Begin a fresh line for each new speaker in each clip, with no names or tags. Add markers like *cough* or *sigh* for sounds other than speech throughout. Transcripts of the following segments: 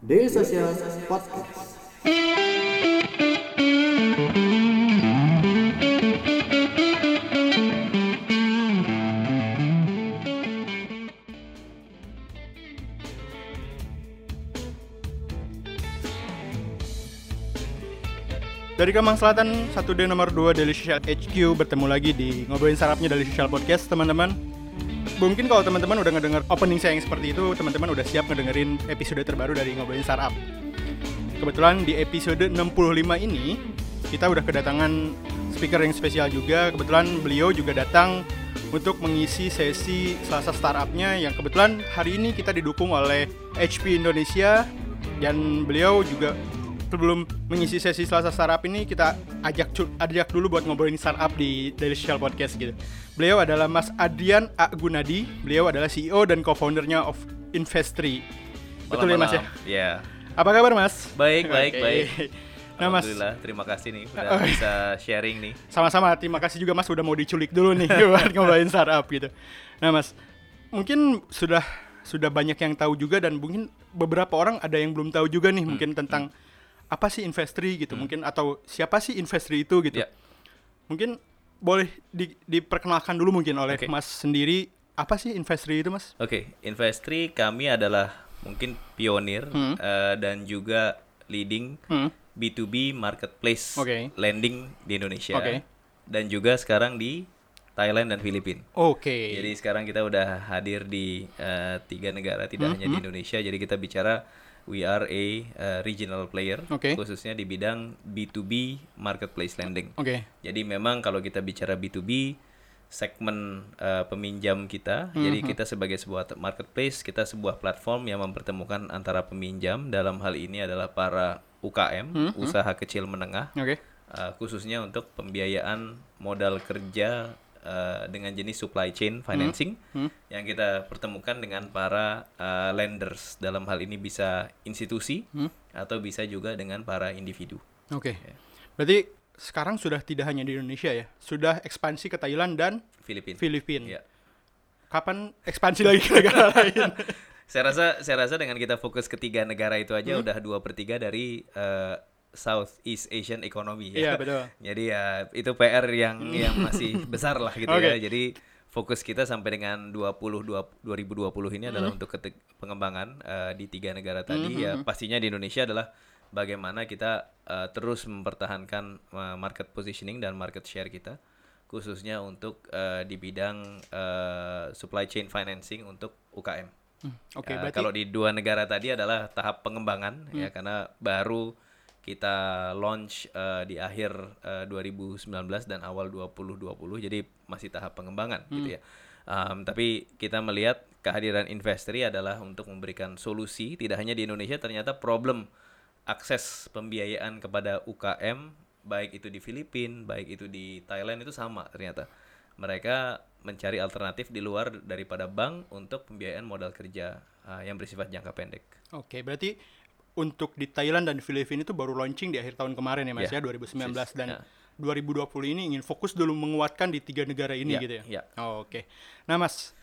Daily Social Podcast.
Dari Kemang Selatan, 1D nomor 2 Daily Social HQ bertemu lagi di ngobrolin sarapnya Daily Social Podcast, teman-teman. Mungkin kalau teman-teman udah ngedenger opening saya yang seperti itu, teman-teman udah siap ngedengerin episode terbaru dari ngobrolin startup. Kebetulan di episode 65 ini, kita udah kedatangan speaker yang spesial juga. Kebetulan beliau juga datang untuk mengisi sesi Selasa Startupnya yang kebetulan hari ini kita didukung oleh HP Indonesia dan beliau juga sebelum mengisi sesi Selasa Startup ini kita ajak ajak dulu buat ngobrolin startup di Daily Social Podcast gitu. Beliau adalah Mas Adrian A. Gunadi. Beliau adalah CEO dan co-foundernya of Investri. Betul ya Mas ya?
Ya.
Apa kabar Mas?
Baik, baik,
Oke.
baik.
Nah Mas,
Alhamdulillah, terima kasih nih udah
Oh, iya.
bisa sharing nih.
sama-sama terima kasih juga Mas udah mau diculik dulu nih *laughs* buat ngobrolin startup gitu. Nah Mas, mungkin sudah sudah banyak yang tahu juga dan mungkin beberapa orang ada yang belum tahu juga nih mungkin tentang apa sih Investri gitu mungkin atau siapa sih Investri itu gitu.
Ya.
Mungkin boleh di- diperkenalkan dulu mungkin oleh
Oke.
Mas sendiri apa sih Investri itu Mas?
Oke, Investri kami adalah mungkin pionir
Hmm.
eh, dan juga leading
Hmm.
B2B marketplace
Oke.
lending di Indonesia.
Oke.
Dan juga sekarang di Thailand dan Filipina.
Oke.
Jadi sekarang kita udah hadir di eh, tiga negara, tidak
Hmm,
hanya di Indonesia. Jadi kita bicara we are a eh, regional player,
Oke.
khususnya di bidang B2B marketplace lending.
Oke.
Jadi memang kalau kita bicara B2B segmen eh, peminjam kita, jadi kita sebagai sebuah marketplace, kita sebuah platform yang mempertemukan antara peminjam dalam hal ini adalah para UKM, usaha kecil menengah,
Oke.
eh, khususnya untuk pembiayaan modal kerja eh, dengan jenis supply chain financing yang kita pertemukan dengan para eh, lenders dalam hal ini bisa institusi atau bisa juga dengan para individu.
Oke. Berarti sekarang sudah tidak hanya di Indonesia ya, sudah ekspansi ke Thailand dan
Filipina.
Filipina.
Ya.
Kapan ekspansi lagi ke negara *laughs* lain?
Saya rasa saya rasa dengan kita fokus ke tiga negara itu aja udah dua per tiga dari eh, Southeast Asian economy
Iya,
ya.
betul. *laughs*
Jadi ya itu PR yang yang masih *laughs* besar lah gitu
Oke.
ya. Jadi fokus kita sampai dengan 20 dua- 2020 ini adalah untuk kete- pengembangan eh, di tiga negara tadi ya pastinya di Indonesia adalah bagaimana kita eh, terus mempertahankan eh, market positioning dan market share kita khususnya untuk eh, di bidang eh, supply chain financing untuk UKM.
Oke,
Ya,
berarti
kalau di dua negara tadi adalah tahap pengembangan ya karena baru kita launch eh, di akhir eh, 2019 dan awal 2020 jadi masih tahap pengembangan gitu ya. Um, tapi kita melihat kehadiran Investri adalah untuk memberikan solusi tidak hanya di Indonesia ternyata problem akses pembiayaan kepada UKM baik itu di Filipina, baik itu di Thailand itu sama ternyata. Mereka mencari alternatif di luar daripada bank untuk pembiayaan modal kerja uh, yang bersifat jangka pendek.
Oke, berarti untuk di Thailand dan Filipina itu baru launching di akhir tahun kemarin ya Mas
Ya,
ya, 2019 dan
Ya.
2020 ini ingin fokus dulu menguatkan di tiga negara ini
Ya,
gitu ya.
ya.
Oh, Oke. Nah, Mas,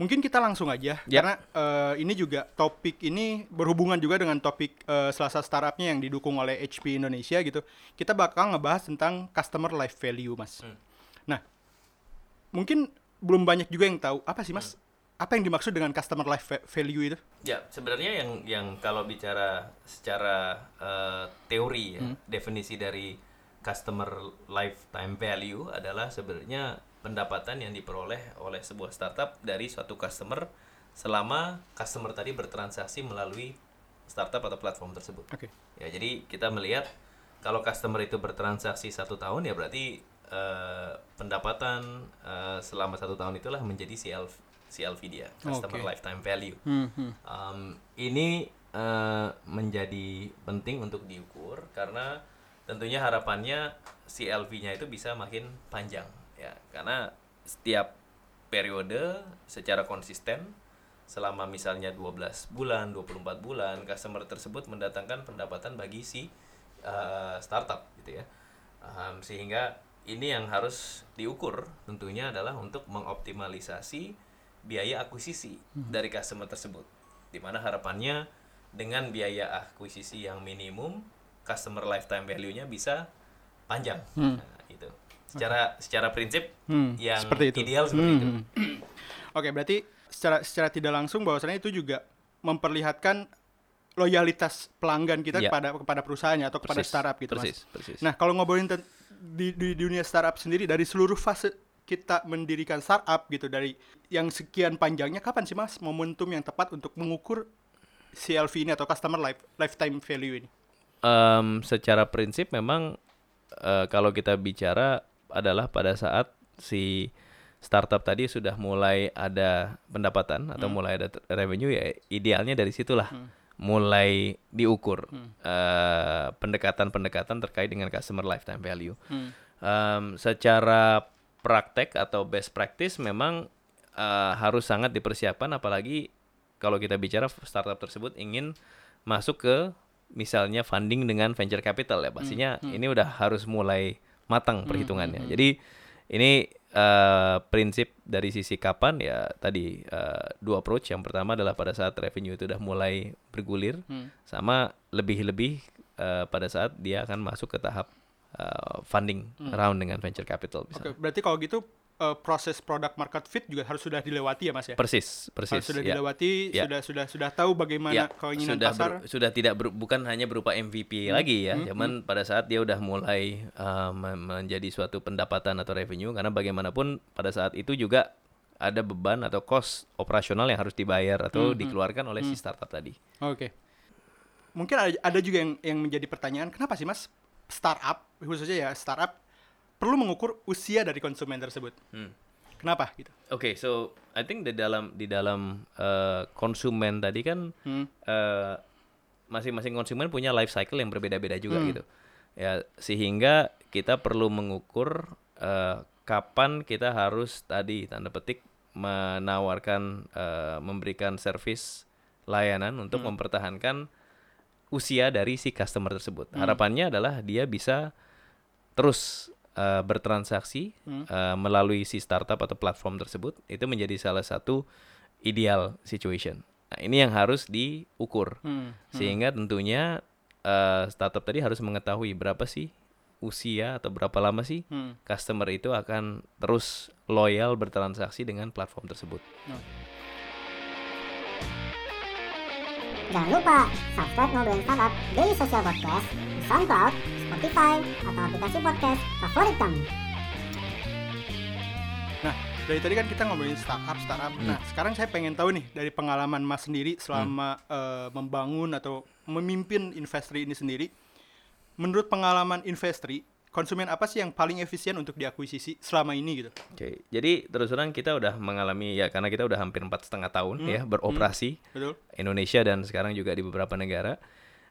mungkin kita langsung aja
Ya.
karena eh, ini juga topik ini berhubungan juga dengan topik eh, Selasa Startupnya yang didukung oleh HP Indonesia gitu. Kita bakal ngebahas tentang customer life value, Mas.
Hmm.
Nah, mungkin belum banyak juga yang tahu apa sih, Mas?
Hmm.
Apa yang dimaksud dengan customer life va- value itu?
Ya, sebenarnya yang yang kalau bicara secara eh, teori ya, definisi dari customer lifetime value adalah sebenarnya pendapatan yang diperoleh oleh sebuah startup dari suatu customer selama customer tadi bertransaksi melalui startup atau platform tersebut.
Oke.
Ya, jadi kita melihat kalau customer itu bertransaksi satu tahun ya berarti eh, pendapatan eh, selama satu tahun itulah menjadi CL, CLV dia, customer
Oke.
lifetime value.
Hmm, hmm.
Um, ini eh, menjadi penting untuk diukur karena tentunya harapannya CLV-nya itu bisa makin panjang ya karena setiap periode secara konsisten selama misalnya 12 bulan, 24 bulan customer tersebut mendatangkan pendapatan bagi si eh, startup gitu ya. Um, sehingga ini yang harus diukur tentunya adalah untuk mengoptimalisasi biaya akuisisi dari customer tersebut. Di mana harapannya dengan biaya akuisisi yang minimum, customer lifetime value-nya bisa panjang. Nah, itu. Secara secara prinsip
Hmm,
yang
seperti itu.
ideal seperti itu.
Hmm. Oke, berarti secara secara tidak langsung bahwasannya itu juga memperlihatkan loyalitas pelanggan kita
Ya.
kepada kepada perusahaannya atau kepada
Persis,
startup gitu,
persis,
Mas.
persis.
Nah, kalau ngobrolin di, di dunia startup sendiri dari seluruh fase kita mendirikan startup gitu dari yang sekian panjangnya kapan sih Mas momentum yang tepat untuk mengukur CLV ini atau customer life lifetime value ini?
Em, secara prinsip memang eh, kalau kita bicara adalah pada saat si startup tadi sudah mulai ada pendapatan atau mulai ada revenue ya idealnya dari situlah mulai diukur eh, pendekatan-pendekatan terkait dengan customer lifetime value. Em, secara praktek atau best practice memang eh, harus sangat dipersiapkan apalagi kalau kita bicara startup tersebut ingin masuk ke misalnya funding dengan venture capital ya. Pastinya ini udah harus mulai matang perhitungannya. Jadi ini eh, prinsip dari sisi kapan? Ya tadi eh, dua approach. Yang pertama adalah pada saat revenue itu udah mulai bergulir sama lebih-lebih eh, pada saat dia akan masuk ke tahap funding round dengan venture capital.
Oke, berarti kalau gitu eh, proses product market fit juga harus sudah dilewati ya Mas ya?
Persis, persis.
Harus sudah
ya.
dilewati,
Ya.
sudah sudah sudah tahu bagaimana
Ya,
keinginan
sudah
pasar.
ber- sudah tidak ber- bukan hanya berupa MVP lagi ya, cuman pada saat dia udah mulai uh, me- menjadi suatu pendapatan atau revenue karena bagaimanapun pada saat itu juga ada beban atau cost operasional yang harus dibayar atau dikeluarkan oleh si startup tadi.
Oke. Mungkin ada, ada juga yang yang menjadi pertanyaan, kenapa sih Mas startup khususnya ya startup perlu mengukur usia dari konsumen tersebut?
Hmm.
Kenapa gitu?
Oke, so I think di dalam di dalam uh, konsumen tadi kan
Hmm.
uh, masing-masing konsumen punya life cycle yang berbeda-beda juga
Hmm.
gitu. Ya sehingga kita perlu mengukur uh, kapan kita harus tadi tanda petik menawarkan uh, memberikan service layanan untuk
Hmm.
mempertahankan usia dari si customer tersebut.
Hmm.
Harapannya adalah dia bisa terus uh, bertransaksi
Hmm.
uh, melalui si startup atau platform tersebut itu menjadi salah satu ideal situation. Nah, ini yang harus diukur
Hmm.
sehingga tentunya uh, startup tadi harus mengetahui berapa sih usia atau berapa lama sih
Hmm.
customer itu akan terus loyal bertransaksi dengan platform tersebut.
Jangan lupa subscribe Ngobrolin Startup Daily Social Podcast di SoundCloud, Spotify, atau aplikasi podcast favorit kamu.
Nah, dari tadi kan kita ngomongin startup, startup.
Hmm.
Nah, sekarang saya pengen tahu nih dari pengalaman Mas sendiri selama eh, membangun atau memimpin Investri ini sendiri. Menurut pengalaman Investri, konsumen apa sih yang paling efisien untuk diakuisisi selama ini gitu?
Oke, jadi terus terang kita udah mengalami ya karena kita udah hampir empat setengah tahun ya beroperasi
Betul?
Indonesia dan sekarang juga di beberapa negara.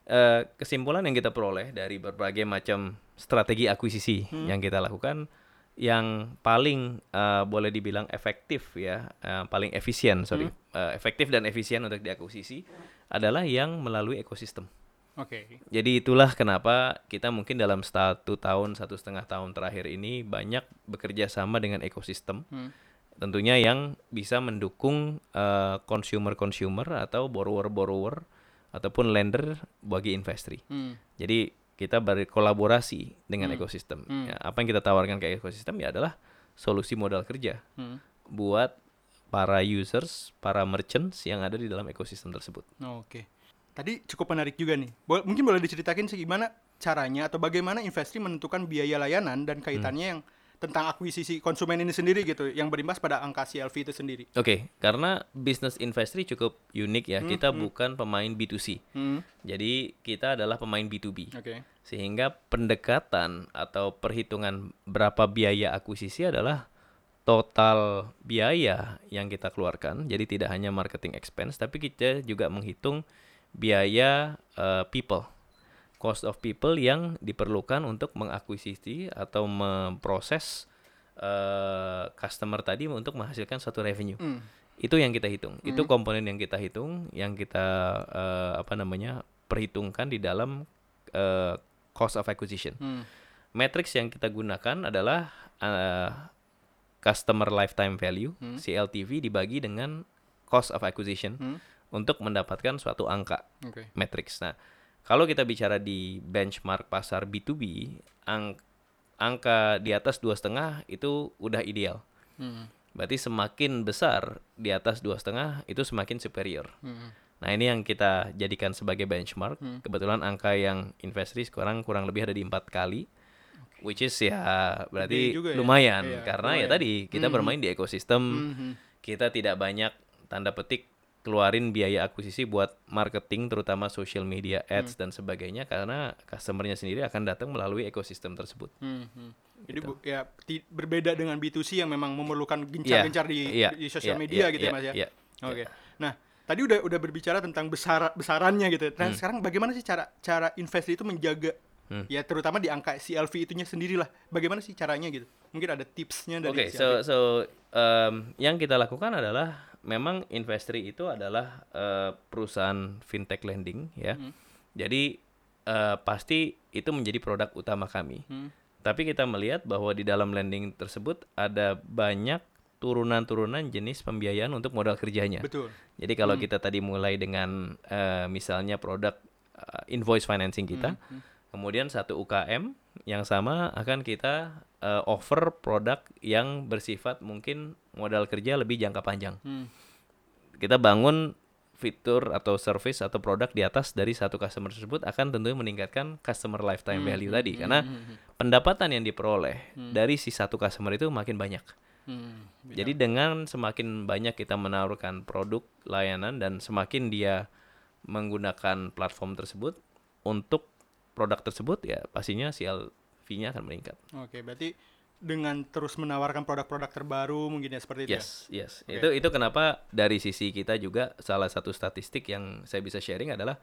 Eh, kesimpulan yang kita peroleh dari berbagai macam strategi akuisisi yang kita lakukan, yang paling eh, boleh dibilang efektif ya, eh, paling efisien sorry, Eh, efektif dan efisien untuk diakuisisi adalah yang melalui ekosistem.
Oke.
Jadi itulah kenapa kita mungkin dalam satu tahun, satu setengah tahun terakhir ini banyak bekerja sama dengan ekosistem.
Hmm.
Tentunya yang bisa mendukung eh, consumer-consumer atau borrower-borrower ataupun lender bagi investri.
Hmm.
Jadi kita berkolaborasi dengan ekosistem.
Hmm.
Ya, apa yang kita tawarkan ke ekosistem ya adalah solusi modal kerja
Hmm.
buat para users, para merchants yang ada di dalam ekosistem tersebut.
Oke. Tadi cukup menarik juga nih. Bo- mungkin boleh diceritakin sih gimana caranya atau bagaimana investri menentukan biaya layanan dan kaitannya yang tentang akuisisi konsumen ini sendiri gitu, yang berimbas pada angka CLV itu sendiri.
Oke, karena bisnis investri cukup unik ya. Kita bukan pemain B2C.
Hmm.
Jadi kita adalah pemain B2B.
Oke.
Sehingga pendekatan atau perhitungan berapa biaya akuisisi adalah total biaya yang kita keluarkan. Jadi tidak hanya marketing expense, tapi kita juga menghitung biaya eh, people, cost of people yang diperlukan untuk mengakuisisi atau memproses eh, customer tadi untuk menghasilkan suatu revenue.
Hmm.
Itu yang kita hitung. Itu komponen yang kita hitung, yang kita eh, apa namanya perhitungkan di dalam eh, cost of acquisition.
Hmm.
Matrix yang kita gunakan adalah eh, customer lifetime value
Hmm.
(CLTV) dibagi dengan cost of acquisition
Hmm.
Untuk mendapatkan suatu angka
Oke.
matrix. Nah, kalau kita bicara di benchmark pasar B2B, ang- angka di atas dua setengah itu udah ideal.
Hmm.
Berarti semakin besar di atas dua setengah itu semakin superior.
Hmm.
Nah ini yang kita jadikan sebagai benchmark. Kebetulan angka yang investasi sekarang kurang lebih ada di empat kali, which is ya berarti
juga ya.
lumayan
Iya,
karena ya
lumayan.
tadi kita bermain di ekosistem,
Mhm.
kita tidak banyak tanda petik keluarin biaya akuisisi buat marketing terutama social media ads dan sebagainya karena customernya sendiri akan datang melalui ekosistem tersebut.
Hmm, hmm. Jadi
Gitu.
bu- ya berbeda dengan B2C yang memang memerlukan gencar-gencar di,
iya,
di sosial
iya,
media
iya,
gitu ya
iya,
Mas ya.
iya.
Oke. Nah, tadi udah udah berbicara tentang besar besarannya gitu.
Hmm.
Nah, sekarang bagaimana sih cara cara investasi itu menjaga
Hmm.
ya terutama di angka CLV itunya sendiri lah. Bagaimana sih caranya gitu? Mungkin ada tipsnya dari
Oke,
CLV.
so so um, yang kita lakukan adalah memang Investri itu adalah uh, perusahaan fintech lending ya.
Hmm.
Jadi uh, pasti itu menjadi produk utama kami.
Hmm.
Tapi kita melihat bahwa di dalam lending tersebut ada banyak turunan-turunan jenis pembiayaan untuk modal kerjanya.
Betul.
Jadi kalau kita tadi mulai dengan eh, misalnya produk eh, invoice financing kita, kemudian satu UKM yang sama akan kita eh, offer produk yang bersifat mungkin modal kerja lebih jangka panjang.
Hmm.
Kita bangun fitur atau service atau produk di atas dari satu customer tersebut akan tentunya meningkatkan customer lifetime value tadi karena pendapatan yang diperoleh dari si satu customer itu makin banyak.
Hmm.
Jadi dengan semakin banyak kita menawarkan produk layanan dan semakin dia menggunakan platform tersebut untuk produk tersebut ya pastinya CLV-nya akan meningkat.
Oke, berarti dengan terus menawarkan produk-produk terbaru mungkin ya seperti itu ya.
Yes, yes.
Oke.
Itu itu kenapa dari sisi kita juga salah satu statistik yang saya bisa sharing adalah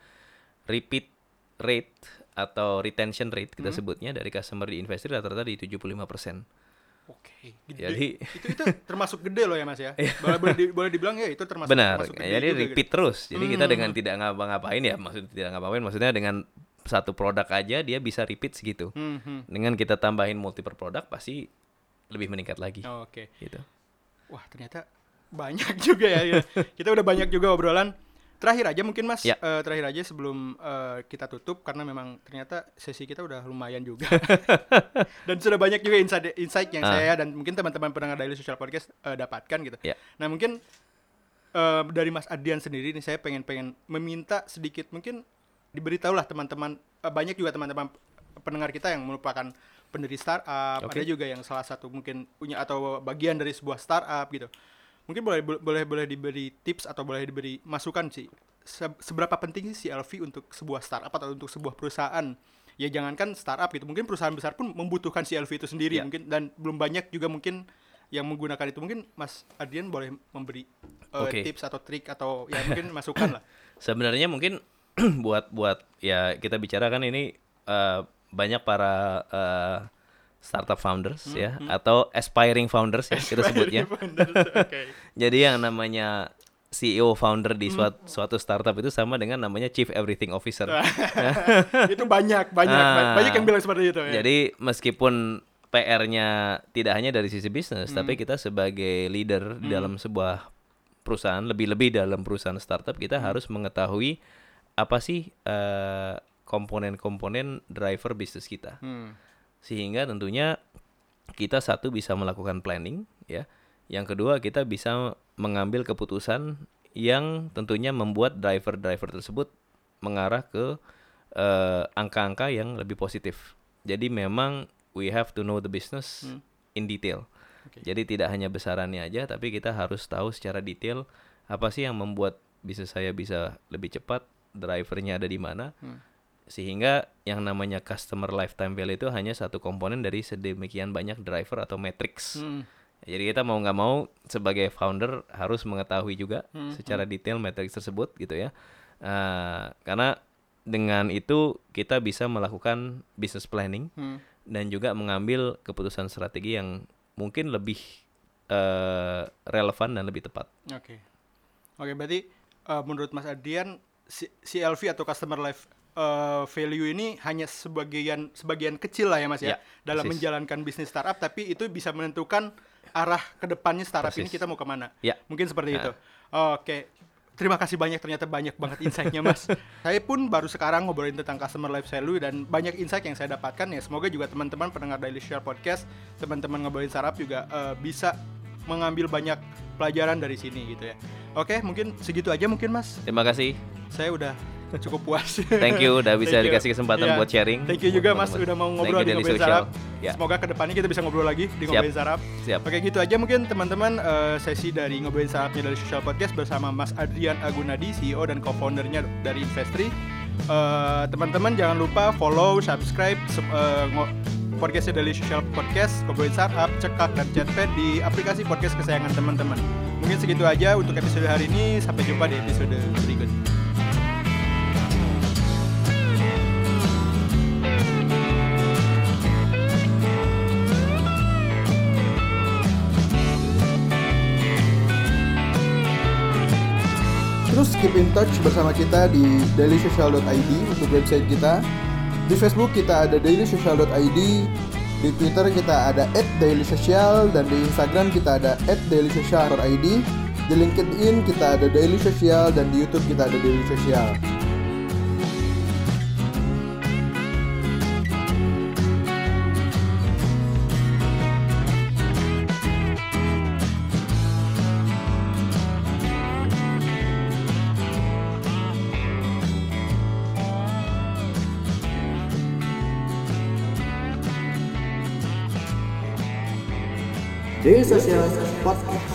repeat rate atau retention rate kita sebutnya dari customer di investasi rata-rata di 75%.
Oke, gede.
Jadi *laughs*
itu itu termasuk gede loh ya Mas ya. boleh boleh, di- boleh dibilang ya itu termasuk
Benar.
termasuk gede
Jadi
juga gitu.
repeat terus. Jadi kita dengan tidak ngapa-ngapain ya, maksudnya tidak ngapain maksudnya dengan satu produk aja dia bisa repeat segitu.
Hmm, hmm.
Dengan kita tambahin multiple produk pasti lebih meningkat lagi.
Oh, Oke.
Gitu.
Wah, ternyata banyak *laughs* juga ya. ya. Kita udah banyak juga obrolan. Terakhir aja mungkin Mas,
Ya.
eh, terakhir aja sebelum eh, kita tutup karena memang ternyata sesi kita udah lumayan juga. *laughs* dan sudah banyak juga insight insight yang
Ah.
saya dan mungkin teman-teman pendengar Daily Social Podcast eh, dapatkan gitu.
Ya.
Nah, mungkin eh, dari Mas Adian sendiri nih saya pengen-pengen meminta sedikit mungkin diberitahulah teman-teman eh, banyak juga teman-teman pendengar kita yang merupakan pendiri startup,
Oke.
ada juga yang salah satu mungkin punya atau bagian dari sebuah startup gitu. Mungkin boleh boleh boleh diberi tips atau boleh diberi masukan sih. Se- seberapa penting sih CLV untuk sebuah startup atau untuk sebuah perusahaan? Ya jangankan startup gitu, mungkin perusahaan besar pun membutuhkan CLV itu sendiri
Ya.
mungkin dan belum banyak juga mungkin yang menggunakan itu. Mungkin Mas Adian boleh memberi eh,
Oke.
tips atau trik atau ya mungkin masukan lah. *laughs*
Sebenarnya mungkin *clears throat* buat buat ya kita bicara kan ini eh, banyak para eh, startup founders ya atau aspiring founders ya kita sebutnya.
Oke. *laughs*
Jadi yang namanya CEO founder di suatu, suatu startup itu sama dengan namanya Chief Everything Officer. *laughs* *laughs*
itu banyak banyak
Ah.
banyak yang bilang seperti itu ya.
Jadi meskipun PR-nya tidak hanya dari sisi bisnis, tapi kita sebagai leader di dalam sebuah perusahaan, lebih-lebih dalam perusahaan startup, kita harus mengetahui apa sih eh, komponen-komponen driver bisnis kita.
Hmm.
Sehingga tentunya kita satu bisa melakukan planning, ya. Yang kedua kita bisa mengambil keputusan yang tentunya membuat driver-driver tersebut mengarah ke eh, angka-angka yang lebih positif. Jadi memang we have to know the business in detail.
Oke.
Jadi tidak hanya besarannya aja, tapi kita harus tahu secara detail apa sih yang membuat bisnis saya bisa lebih cepat, drivernya ada di mana, sehingga yang namanya customer lifetime value itu hanya satu komponen dari sedemikian banyak driver atau matrix.
Hmm.
Jadi kita mau nggak mau sebagai founder harus mengetahui juga secara detail matrix tersebut gitu ya, Eh, karena dengan itu kita bisa melakukan business planning
Hmm.
dan juga mengambil keputusan strategi yang mungkin lebih eh, relevan dan lebih tepat.
Oke. Oke, berarti eh, menurut Mas Adian CLV atau customer life eh, value ini hanya sebagian sebagian kecil lah ya Mas ya,
Ya,
dalam
persis.
menjalankan bisnis startup tapi itu bisa menentukan arah ke depannya startup ini
Persis.
kita mau ke mana.
Ya.
Mungkin seperti
Nah.
itu. Oke. terima kasih banyak ternyata banyak banget insight-nya Mas. *laughs* saya pun baru sekarang ngobrolin tentang customer life value dan banyak insight yang saya dapatkan ya. Semoga juga teman-teman pendengar Daily Share Podcast, teman-teman ngobrolin sarap juga eh, bisa mengambil banyak pelajaran dari sini gitu ya. Oke, mungkin segitu aja mungkin Mas.
Terima kasih.
Saya udah cukup puas.
Thank you udah *laughs* bisa
you.
dikasih kesempatan
Iya.
buat sharing.
Thank you juga Mas udah mau ngobrol
you,
di
Social.
sarap.
Ya.
Semoga ke depannya kita bisa ngobrol lagi di
Siap.
ngobrolin sarap.
Siap.
Oke gitu aja mungkin teman-teman eh, sesi dari ngobrolin sarapnya dari Social Podcast bersama Mas Adrian Agunadi CEO dan co-foundernya dari Investri. Eh, teman-teman jangan lupa follow, subscribe ngo- podcastnya dari Social Podcast, ngobrolin startup, cekak dan chatpad di aplikasi podcast kesayangan teman-teman. Mungkin segitu aja untuk episode hari ini. Sampai jumpa di episode berikut.
Terus keep in touch bersama kita di dailysocial.id untuk website kita. Di Facebook kita ada dailysocial.id, di Twitter kita ada @dailysocial dan di Instagram kita ada @dailysocial.id. Di LinkedIn kita ada Daily Social dan di YouTube kita ada Daily Social.
Social Podcast.